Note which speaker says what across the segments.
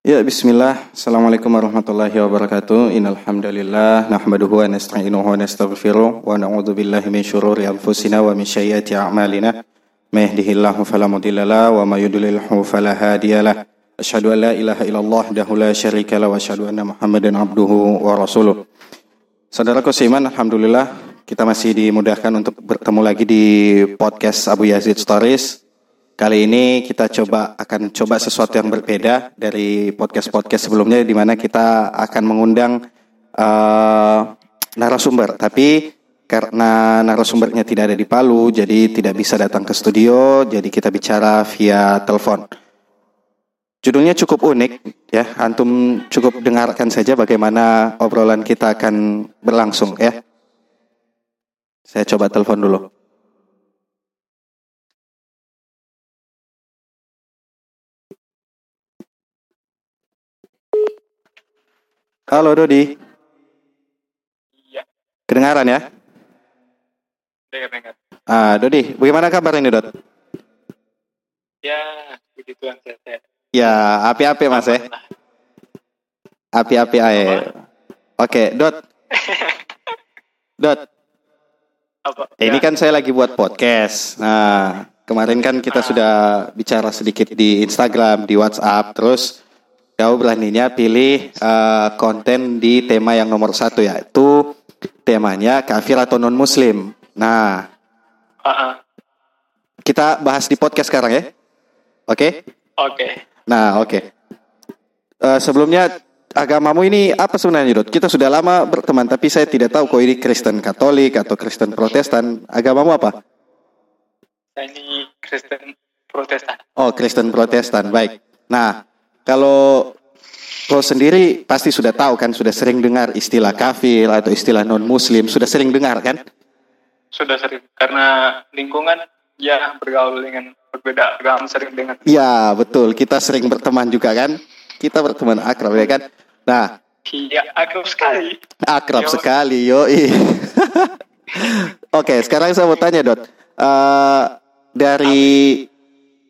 Speaker 1: Ya, bismillah. Assalamualaikum warahmatullahi wabarakatuh. Innal hamdalillah nahmaduhu wa nasta'inuhu wa nastaghfiruh wa na'udzu billahi min syururi anfusina wa min sayyiati a'malina. May yahdihillahu fala mudilla lahu wa may yudlilhu fala hadiyalah. Asyhadu an la ilaha illallah wahdahu la syarika lahu wa asyhadu anna Muhammadan abduhu wa rasuluh. Saudaraku seiman, alhamdulillah kita masih dimudahkan untuk bertemu lagi di podcast Abu Yazid Stories Kali ini kita coba akan coba sesuatu yang berbeda dari podcast-podcast sebelumnya di mana kita akan mengundang uh, narasumber. Tapi karena narasumbernya tidak ada di Palu, jadi tidak bisa datang ke studio, jadi kita bicara via telepon. Judulnya cukup unik ya, antum cukup dengarkan saja bagaimana obrolan kita akan berlangsung ya. Saya coba telepon dulu. Halo Dodi.
Speaker 2: Iya.
Speaker 1: Kedengaran ya?
Speaker 2: Dengar dengar.
Speaker 1: Ah, Dodi, bagaimana kabar ini, Dot?
Speaker 2: Ya, begituan saya.
Speaker 1: Ya, api-api Mas ya. Api-api aja. Oke, Dot. Dot,
Speaker 2: Apa?
Speaker 1: ini
Speaker 2: Ya,
Speaker 1: kan saya lagi buat podcast. Nah, kemarin kan kita sudah bicara sedikit di Instagram, di WhatsApp, terus kau beraninya pilih eh, konten di tema yang nomor satu yaitu temanya kafir atau non muslim. Nah,
Speaker 2: ah, ah.
Speaker 1: kita bahas di podcast sekarang ya. Oke?
Speaker 2: Oke.
Speaker 1: Nah, oke. Eh, sebelumnya agamamu ini apa sebenarnya, Dot? Kita sudah lama berteman, tapi saya tidak tahu kau ini Kristen Katolik atau Kristen Protestan. Agamamu apa?
Speaker 2: Saya ini Kristen Protestan.
Speaker 1: Oh, Kristen Protestan. Baik. Nah, kalau kau sendiri pasti sudah tahu kan, sudah sering dengar istilah kafir atau istilah non-muslim, sudah sering dengar kan?
Speaker 2: Sudah sering karena lingkungan ya bergaul dengan berbeda agama sering dengan
Speaker 1: Iya, betul. Kita sering berteman juga kan? Kita berteman akrab ya kan? Nah,
Speaker 2: Iya, akrab sekali.
Speaker 1: Akrab
Speaker 2: Yo.
Speaker 1: sekali, yoi. Oke, sekarang saya mau tanya, Dot. Eh, dari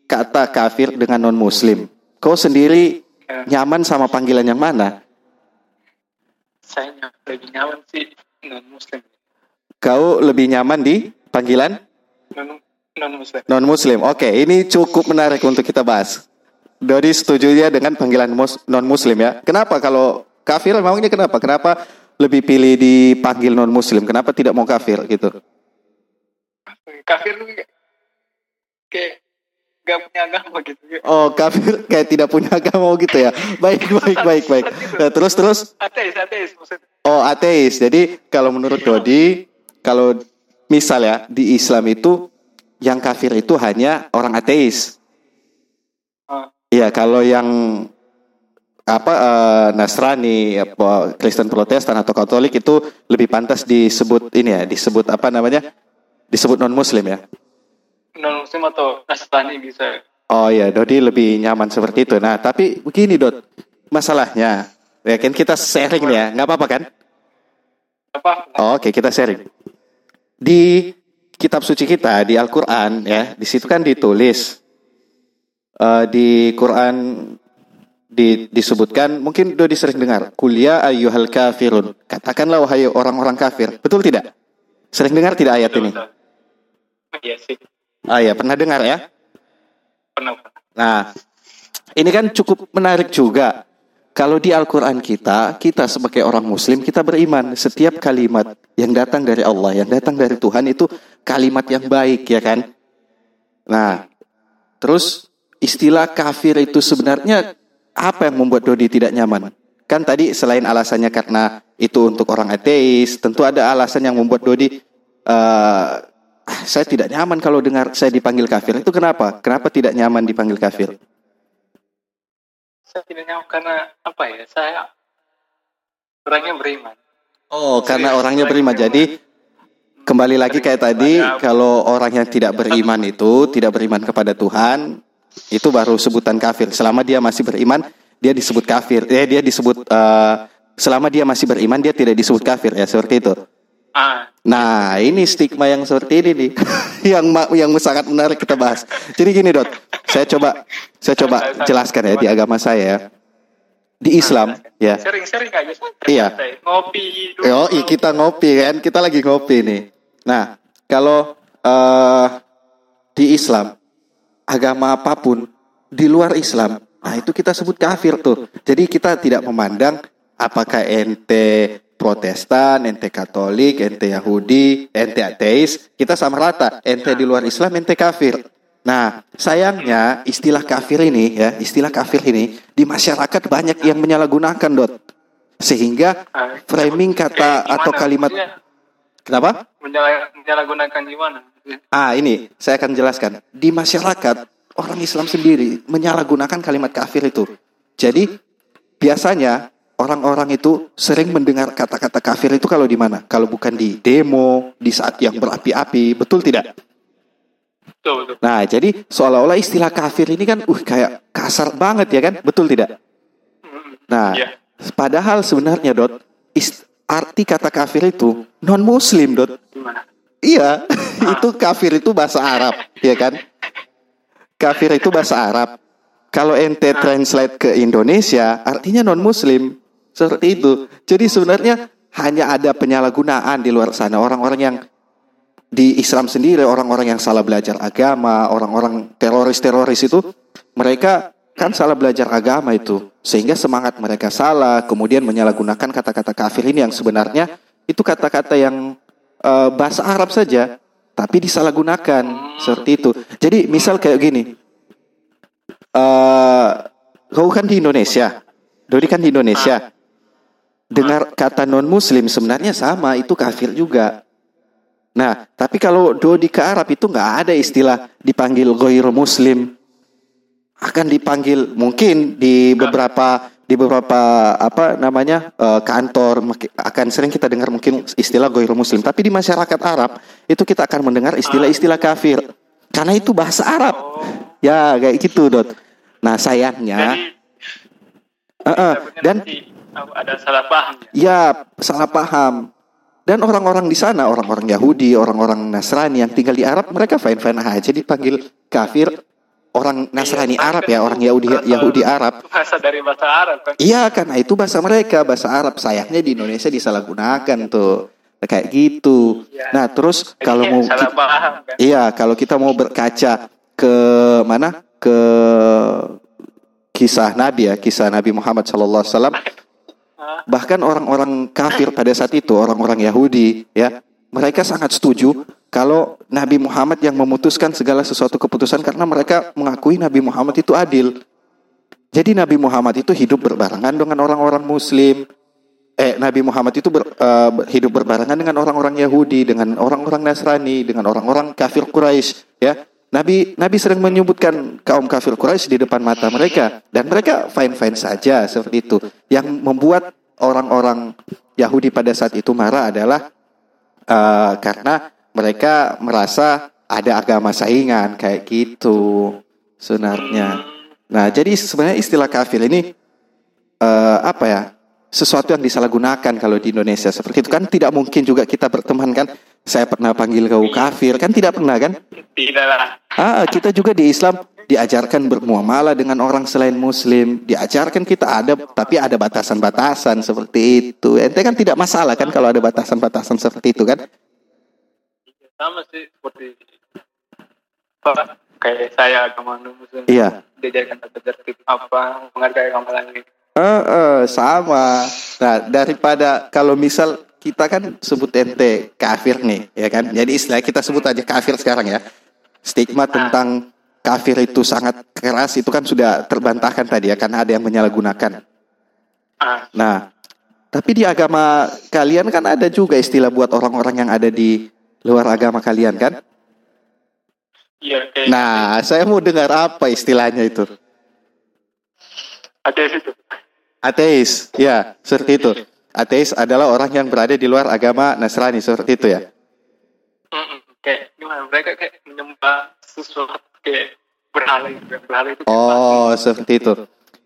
Speaker 1: kata kafir dengan non-muslim, kau sendiri
Speaker 2: Ya,
Speaker 1: nyaman sama panggilan yang mana?
Speaker 2: saya lebih nyaman sih non Muslim.
Speaker 1: Kau lebih nyaman di panggilan
Speaker 2: Non non Muslim.
Speaker 1: non-muslim. Oke, ini cukup menarik untuk kita bahas. Dodi setuju ya dengan panggilan mus- non-muslim ya. Kenapa kalau kafir memangnya kenapa? Kenapa lebih pilih dipanggil non-muslim? Kenapa tidak mau kafir gitu?
Speaker 2: Kafir kayak gak punya agama gitu.
Speaker 1: Oh kafir kayak tidak punya agama gitu ya. Baik baik baik baik. Nah, terus terus.
Speaker 2: Ateis, ateis maksudnya.
Speaker 1: Oh ateis. Jadi kalau menurut Dodi, kalau misal ya di Islam itu yang kafir itu hanya orang ateis.
Speaker 2: Ah,
Speaker 1: Iya kalau yang apa eh, Nasrani, apa Kristen Protestan atau Katolik itu lebih pantas disebut ini ya, disebut apa namanya? Disebut non Muslim ya.
Speaker 2: Non Muslim atau Nasrani bisa.
Speaker 1: Oh iya, Dodi lebih nyaman seperti itu. Nah, tapi begini Dot, masalahnya, ya kan kita sharing nih ya, nggak apa-apa kan?
Speaker 2: Apa?
Speaker 1: Oh, Oke, kita sharing. Di kitab suci kita di Al-Quran ya, di situ kan ditulis eh, di Quran di- disebutkan, mungkin Dodi sering dengar, kuliah ayyuhal kafirun. Katakanlah wahai orang-orang kafir. Betul tidak? Sering dengar tidak ayat ini?
Speaker 2: Iya sih,
Speaker 1: Ah ya, pernah dengar ya?
Speaker 2: pernah.
Speaker 1: Nah, ini kan cukup menarik juga. Kalau di Al-Quran kita, kita sebagai orang Muslim, kita beriman. Setiap kalimat yang datang dari Allah, yang datang dari Tuhan itu kalimat yang baik, ya kan? Nah, terus istilah kafir itu sebenarnya apa yang membuat Dodi tidak nyaman? Kan tadi selain alasannya karena itu untuk orang ateis, tentu ada alasan yang membuat Dodi eh, "Ah, saya tidak nyaman kalau dengar saya dipanggil kafir. Itu kenapa? Kenapa tidak nyaman dipanggil kafir?
Speaker 2: Saya tidak nyaman karena apa ya? Saya orangnya beriman.
Speaker 1: Oh, karena
Speaker 2: Serius,
Speaker 1: orangnya
Speaker 2: orangnya
Speaker 1: beriman. Jadi kembali lagi kayak tadi, kalau orang yang tidak beriman itu tidak beriman kepada Tuhan, itu baru sebutan kafir. Selama dia masih beriman, dia disebut kafir. Eh, dia disebut eh, selama dia masih beriman, dia tidak disebut kafir ya seperti itu.
Speaker 2: Ah,
Speaker 1: Nah, ini stigma yang seperti ini nih, yang yang sangat menarik kita bahas. Jadi gini dot, saya coba saya coba jelaskan ya di agama saya. ya. di Islam ya.
Speaker 2: Sering-sering aja.
Speaker 1: Iya.
Speaker 2: Ngopi. dulu.
Speaker 1: Oh, kita ngopi kan, kita lagi ngopi nih. Nah, kalau eh di Islam agama apa pun di luar Islam, nah itu kita sebut kafir tuh. Jadi kita tidak memandang apakah ente Protestan, ente Katolik, ente Yahudi, ente ateis, kita sama rata. Ente di luar Islam, ente kafir. Nah, sayangnya istilah kafir ini ya, istilah kafir ini di masyarakat banyak yang menyalahgunakan, Dot. Sehingga framing kata
Speaker 2: kayak
Speaker 1: atau kalimat kenapa?
Speaker 2: menyalah- menyalahgunakan gimana?
Speaker 1: Ah, ini saya akan jelaskan. Di masyarakat orang Islam sendiri menyalahgunakan kalimat kafir itu. Jadi biasanya orang-orang itu sering mendengar kata-kata kafir itu kalau di mana? Kalau bukan di demo, di saat yang berapi-api, betul tidak?
Speaker 2: Betul, betul.
Speaker 1: Nah, jadi seolah-olah istilah kafir ini kan uh kayak kasar banget ya kan? Betul tidak? Nah,
Speaker 2: Iya.
Speaker 1: padahal sebenarnya Dot, arti kata kafir itu non muslim, Dot.
Speaker 2: Gimana?
Speaker 1: Iya, itu kafir itu bahasa Arab, ya kan? Kafir itu bahasa Arab. Kalau ente translate ke Indonesia, artinya non Muslim, seperti itu. Jadi sebenarnya hanya ada penyalahgunaan di luar sana. Orang-orang yang di Islam sendiri, orang-orang yang salah belajar agama, orang-orang teroris-teroris itu, mereka kan salah belajar agama itu, sehingga semangat mereka salah, kemudian menyalahgunakan kata-kata kafir ini yang sebenarnya itu kata-kata yang eh, bahasa Arab saja, tapi disalahgunakan. Seperti itu. Jadi misal kayak gini, eh kau kan di Indonesia, Dodi kan di Indonesia, dengar kata non Muslim sebenarnya sama, itu kafir juga. Nah, tapi kalau Dodi ke Arab itu nggak ada istilah dipanggil goir Muslim, akan dipanggil mungkin di beberapa di beberapa apa namanya eh, kantor akan sering kita dengar mungkin istilah goir muslim. Tapi di masyarakat Arab itu kita akan mendengar istilah-istilah kafir. Karena itu bahasa Arab. Ya kayak gitu dot. Nah sayangnya
Speaker 2: Jadi,
Speaker 1: eh,
Speaker 2: sebenarnya
Speaker 1: dan
Speaker 2: ada salah paham ya.
Speaker 1: ya salah paham dan orang-orang di sana orang-orang Yahudi orang-orang Nasrani yang tinggal di Arab mereka fine-fine aja dipanggil kafir orang Nasrani
Speaker 2: Iya,
Speaker 1: Arab ya orang Yahudi Yahudi Arab
Speaker 2: Bahasa dari bahasa Arab kan.
Speaker 1: Iya karena itu bahasa mereka bahasa Arab sayangnya di Indonesia disalahgunakan tuh kayak gitu.
Speaker 2: Iya.
Speaker 1: Nah terus
Speaker 2: Jadi
Speaker 1: kalau mau
Speaker 2: salah
Speaker 1: ki-
Speaker 2: paham kan.
Speaker 1: iya kalau kita mau berkaca ke mana ke kisah Nabi ya kisah Nabi Muhammad Sallallahu Alaihi Wasallam bahkan orang-orang kafir pada saat itu orang-orang Yahudi ya mereka sangat setuju kalau Nabi Muhammad yang memutuskan segala sesuatu keputusan karena mereka mengakui Nabi Muhammad itu adil. Jadi Nabi Muhammad itu hidup berbarengan dengan orang-orang Muslim. Eh, Nabi Muhammad itu ber- ber- hidup berbarengan dengan orang-orang Yahudi, dengan orang-orang Nasrani, dengan orang-orang kafir Quraisy. Ya, Nabi Nabi sering menyebutkan kaum kafir Quraisy di depan mata mereka, dan mereka fine-fine saja seperti itu. Yang membuat orang-orang Yahudi pada saat itu marah adalah eh, karena mereka merasa ada agama saingan kayak gitu sebenarnya. Nah, jadi sebenarnya istilah kafir ini eh, apa ya? Sesuatu yang disalahgunakan kalau di Indonesia seperti itu kan tidak mungkin juga kita berteman kan. Saya pernah panggil kau kafir kan tidak pernah kan?
Speaker 2: Tidak lah.
Speaker 1: Ah, kita juga di Islam diajarkan bermuamalah dengan orang selain Muslim, diajarkan kita ada tapi ada batasan-batasan seperti itu. Ente kan tidak masalah kan kalau ada batasan-batasan seperti itu kan?
Speaker 2: Sama sih seperti kayak saya agama muslim.
Speaker 1: Iya.
Speaker 2: Diajarkan tertib apa, menghargai agama lain.
Speaker 1: Eh, eh, sama. Nah, daripada kalau misal kita kan sebut ente kafir nih, ya kan? Jadi istilah kita sebut aja kafir sekarang ya. Stigma tentang kafir itu sangat keras itu kan sudah terbantahkan tadi ya, karena ada yang menyalahgunakan.
Speaker 2: Ah,
Speaker 1: Nah, tapi di agama kalian kan ada juga istilah buat orang-orang yang ada di luar agama kalian kan?
Speaker 2: iya
Speaker 1: Nah, saya mau dengar apa istilahnya itu?
Speaker 2: ada situ.
Speaker 1: Ateis, ya, seperti itu. Ateis adalah orang yang berada di luar agama Nasrani, seperti itu ya.
Speaker 2: Mm-mm. Kayak gimana? Mereka kayak menyembah sesuatu kayak berhala gitu. Berhala itu. kayak
Speaker 1: Oh, seperti itu.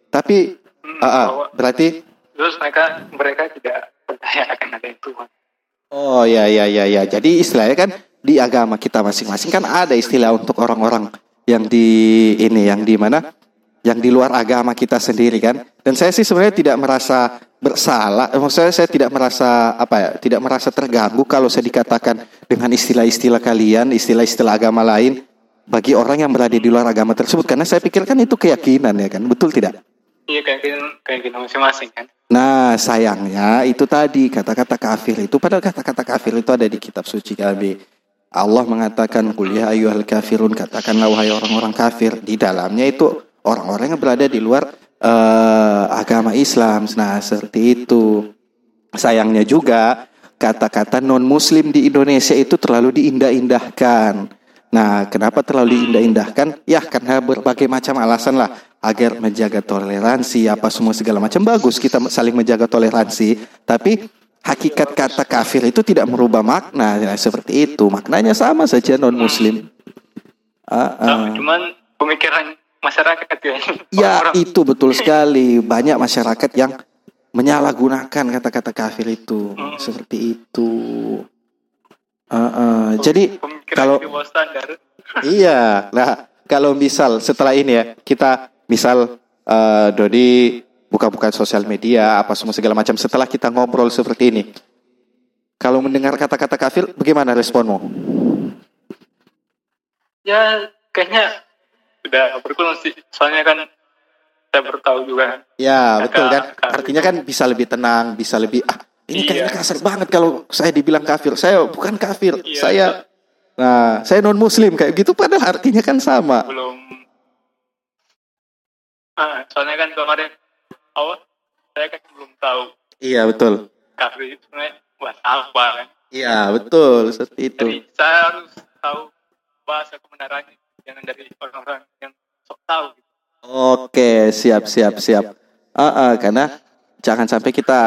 Speaker 1: Tapi,
Speaker 2: Hmm,
Speaker 1: ah,
Speaker 2: bahwa-
Speaker 1: berarti,
Speaker 2: terus mereka mereka tidak percaya akan ada Tuhan.
Speaker 1: oh ya, ya, ya, ya. Jadi istilahnya kan di agama kita masing-masing kan ada istilah untuk orang-orang yang di ini, yang di mana, yang di luar agama kita sendiri kan. Dan saya sih sebenarnya tidak merasa bersalah. Eh, Maksudnya saya tidak merasa apa ya, tidak merasa terganggu kalau saya dikatakan dengan istilah-istilah kalian, istilah-istilah agama lain bagi orang yang berada di luar agama tersebut karena saya pikirkan itu keyakinan ya kan. Betul tidak?
Speaker 2: Iya keyakinan keyakinan masing-masing kan.
Speaker 1: Nah, sayangnya itu tadi kata-kata kafir itu padahal kata-kata kafir itu ada di kitab suci kami. Allah mengatakan kuliah ya ayyuhal kafirun katakanlah wahai orang-orang kafir di dalamnya itu orang-orang yang berada di luar uh, agama Islam. Nah, seperti itu. Sayangnya juga kata-kata non muslim di Indonesia itu terlalu diindah-indahkan. Nah, kenapa terlalu diindah-indahkan? Ya, karena berbagai macam alasan lah agar menjaga toleransi apa semua segala macam bagus kita saling menjaga toleransi, tapi hakikat kata kafir itu tidak merubah makna ya, seperti itu. Maknanya sama saja non muslim.
Speaker 2: Uh, uh. Cuman pemikiran masyarakat ya.
Speaker 1: Ya, itu betul sekali. Banyak masyarakat yang menyalahgunakan kata-kata kafir itu hmm. seperti itu. Uh, uh. Jadi kalau iya, nah kalau misal setelah ini ya kita misal uh, Dodi buka-buka sosial media apa semua segala macam setelah kita ngobrol seperti ini, kalau mendengar kata-kata kafir, bagaimana responmu?
Speaker 2: Ya kayaknya udah berkurang sih, soalnya kan saya bertahu juga.
Speaker 1: Ya betul kan, artinya kan bisa lebih tenang, bisa lebih ah ini iya. kayaknya kasar banget kalau saya dibilang kafir. Saya bukan kafir. Iya, saya nah, saya non muslim kayak gitu padahal artinya kan sama.
Speaker 2: Belum. Ah, soalnya kan kemarin awal saya kan belum tahu.
Speaker 1: Iya, betul.
Speaker 2: Kafir itu sebenarnya buat apa kan?
Speaker 1: Iya, betul seperti itu.
Speaker 2: Jadi saya harus tahu bahasa kebenarannya jangan dari orang-orang yang sok tahu gitu.
Speaker 1: Oke, siap siap siap. Uh, uh, karena jangan sampai kita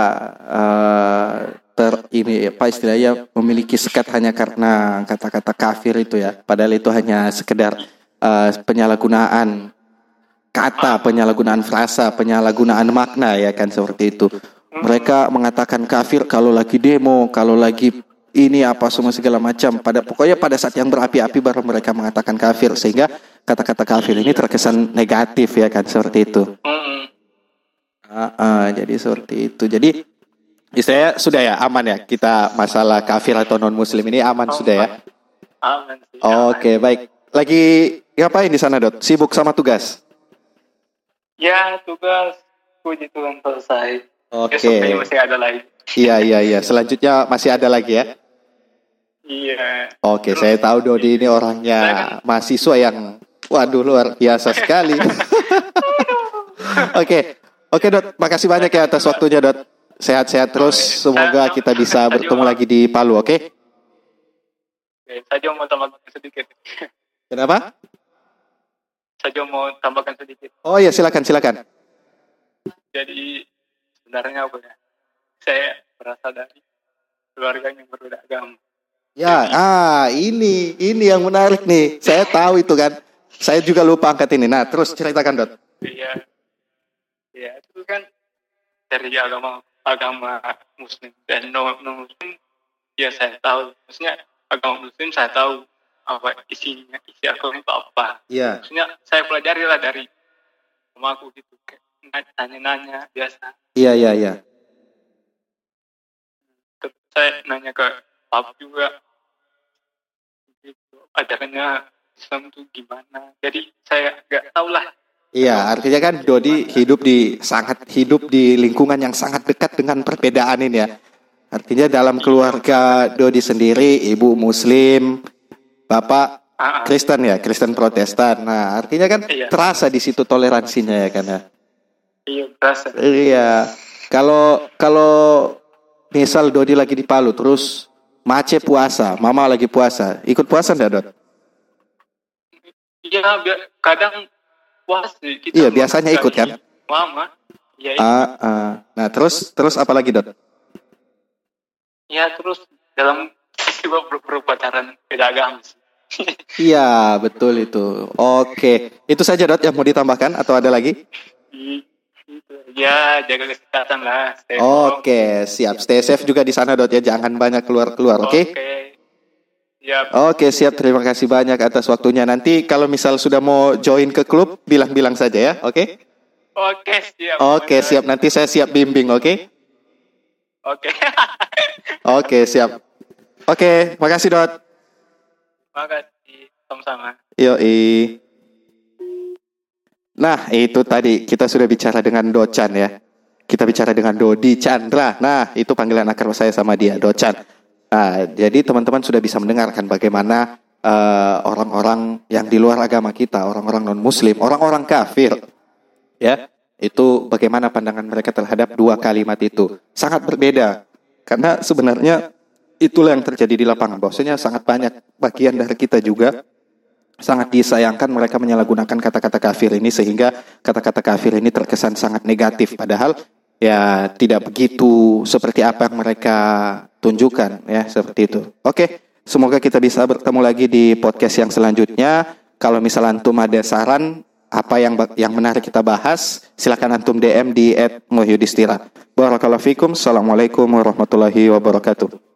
Speaker 1: uh, ter ini apa istilahnya memiliki sekat hanya karena kata-kata kafir itu ya padahal itu hanya sekedar uh, penyalahgunaan kata penyalahgunaan frasa penyalahgunaan makna ya kan seperti itu mereka mengatakan kafir kalau lagi demo kalau lagi ini apa semua segala macam pada pokoknya pada saat yang berapi-api baru mereka mengatakan kafir sehingga kata-kata kafir ini terkesan negatif ya kan seperti itu Uh, uh, jadi seperti itu. Jadi saya sudah ya aman ya kita masalah kafir atau non muslim ini aman sudah ya.
Speaker 2: Aman.
Speaker 1: Oke okay, baik. Lagi ngapain di sana dot? Sibuk sama tugas?
Speaker 2: Ya tugas puji Tuhan selesai.
Speaker 1: Oke. Okay.
Speaker 2: masih ada lagi.
Speaker 1: iya iya iya. Selanjutnya masih ada lagi ya.
Speaker 2: Iya.
Speaker 1: Oke, okay, saya tahu Dodi ini orangnya kan- mahasiswa yang waduh luar biasa sekali. Oke, Oke Dot, makasih banyak ya atas waktunya Dot. Sehat-sehat terus. Semoga kita bisa bertemu lagi di Palu, oke?
Speaker 2: Okay? Saya mau tambahkan sedikit.
Speaker 1: Kenapa?
Speaker 2: Saya mau tambahkan sedikit.
Speaker 1: Oh iya, silakan, silakan.
Speaker 2: Jadi sebenarnya apa ya? Saya berasal dari keluarga yang berbeda agama.
Speaker 1: Ya, ah ini ini yang menarik nih. Saya tahu itu kan. Saya juga lupa angkat ini. Nah, terus ceritakan Dot.
Speaker 2: Iya, ya itu kan dari agama agama muslim dan non muslim ya saya tahu maksudnya agama muslim saya tahu apa isinya isi agama itu apa
Speaker 1: yeah.
Speaker 2: maksudnya saya pelajari lah dari aku gitu nanya-nanya biasa
Speaker 1: iya iya iya
Speaker 2: saya nanya ke papa juga gitu Islam itu gimana jadi saya nggak tahu lah
Speaker 1: Iya, artinya kan Dodi hidup di sangat hidup di lingkungan yang sangat dekat dengan perbedaan ini ya. Artinya dalam keluarga Dodi sendiri ibu muslim, bapak Kristen ya, Kristen Protestan. Nah, artinya kan iya. terasa di situ toleransinya ya kan ya.
Speaker 2: Iya, terasa.
Speaker 1: Iya. Kalau kalau misal Dodi lagi di Palu terus Mace puasa, Mama lagi puasa, ikut puasa enggak, Dot?
Speaker 2: Iya, kadang puas kita
Speaker 1: iya biasanya ikut kan?
Speaker 2: mama ya
Speaker 1: uh, uh. nah terus terus apa lagi dot?
Speaker 2: Ya terus dalam peristiwa berpacaran beda agama
Speaker 1: iya betul itu. Oke itu saja dot yang mau ditambahkan atau ada lagi
Speaker 2: ya jaga kesehatan lah
Speaker 1: oke siap stay safe juga di sana dot ya jangan banyak keluar keluar oke okay?
Speaker 2: okay. Siap.
Speaker 1: Oke, siap. Terima kasih banyak atas waktunya. Nanti kalau misal sudah mau join ke klub, bilang-bilang saja ya. Oke?
Speaker 2: Oke, siap.
Speaker 1: Oke, siap. Nanti saya siap bimbing, oke?
Speaker 2: Oke.
Speaker 1: Oke, siap. Oke, makasih, Dot.
Speaker 2: Makasih. Sama-sama.
Speaker 1: Yoi. Nah, itu tadi kita sudah bicara dengan Docan ya. Kita bicara dengan Dodi Chandra. Nah, itu panggilan akar saya sama dia, Docan. Nah, jadi teman-teman sudah bisa mendengarkan bagaimana eh, orang-orang yang di luar agama kita, orang-orang non-muslim, orang-orang kafir, ya, itu bagaimana pandangan mereka terhadap dua kalimat itu. Sangat berbeda. Karena sebenarnya itulah yang terjadi di lapangan. Bahwasanya sangat banyak bagian dari kita juga sangat disayangkan mereka menyalahgunakan kata-kata kafir ini sehingga kata-kata kafir ini terkesan sangat negatif padahal ya tidak begitu seperti apa yang mereka tunjukkan ya seperti itu. Oke, semoga kita bisa bertemu lagi di podcast yang selanjutnya. Kalau misalnya antum ada saran apa yang yang menarik kita bahas, silakan antum DM di @muhyudistira. Barakallahu fikum. Assalamualaikum warahmatullahi wabarakatuh.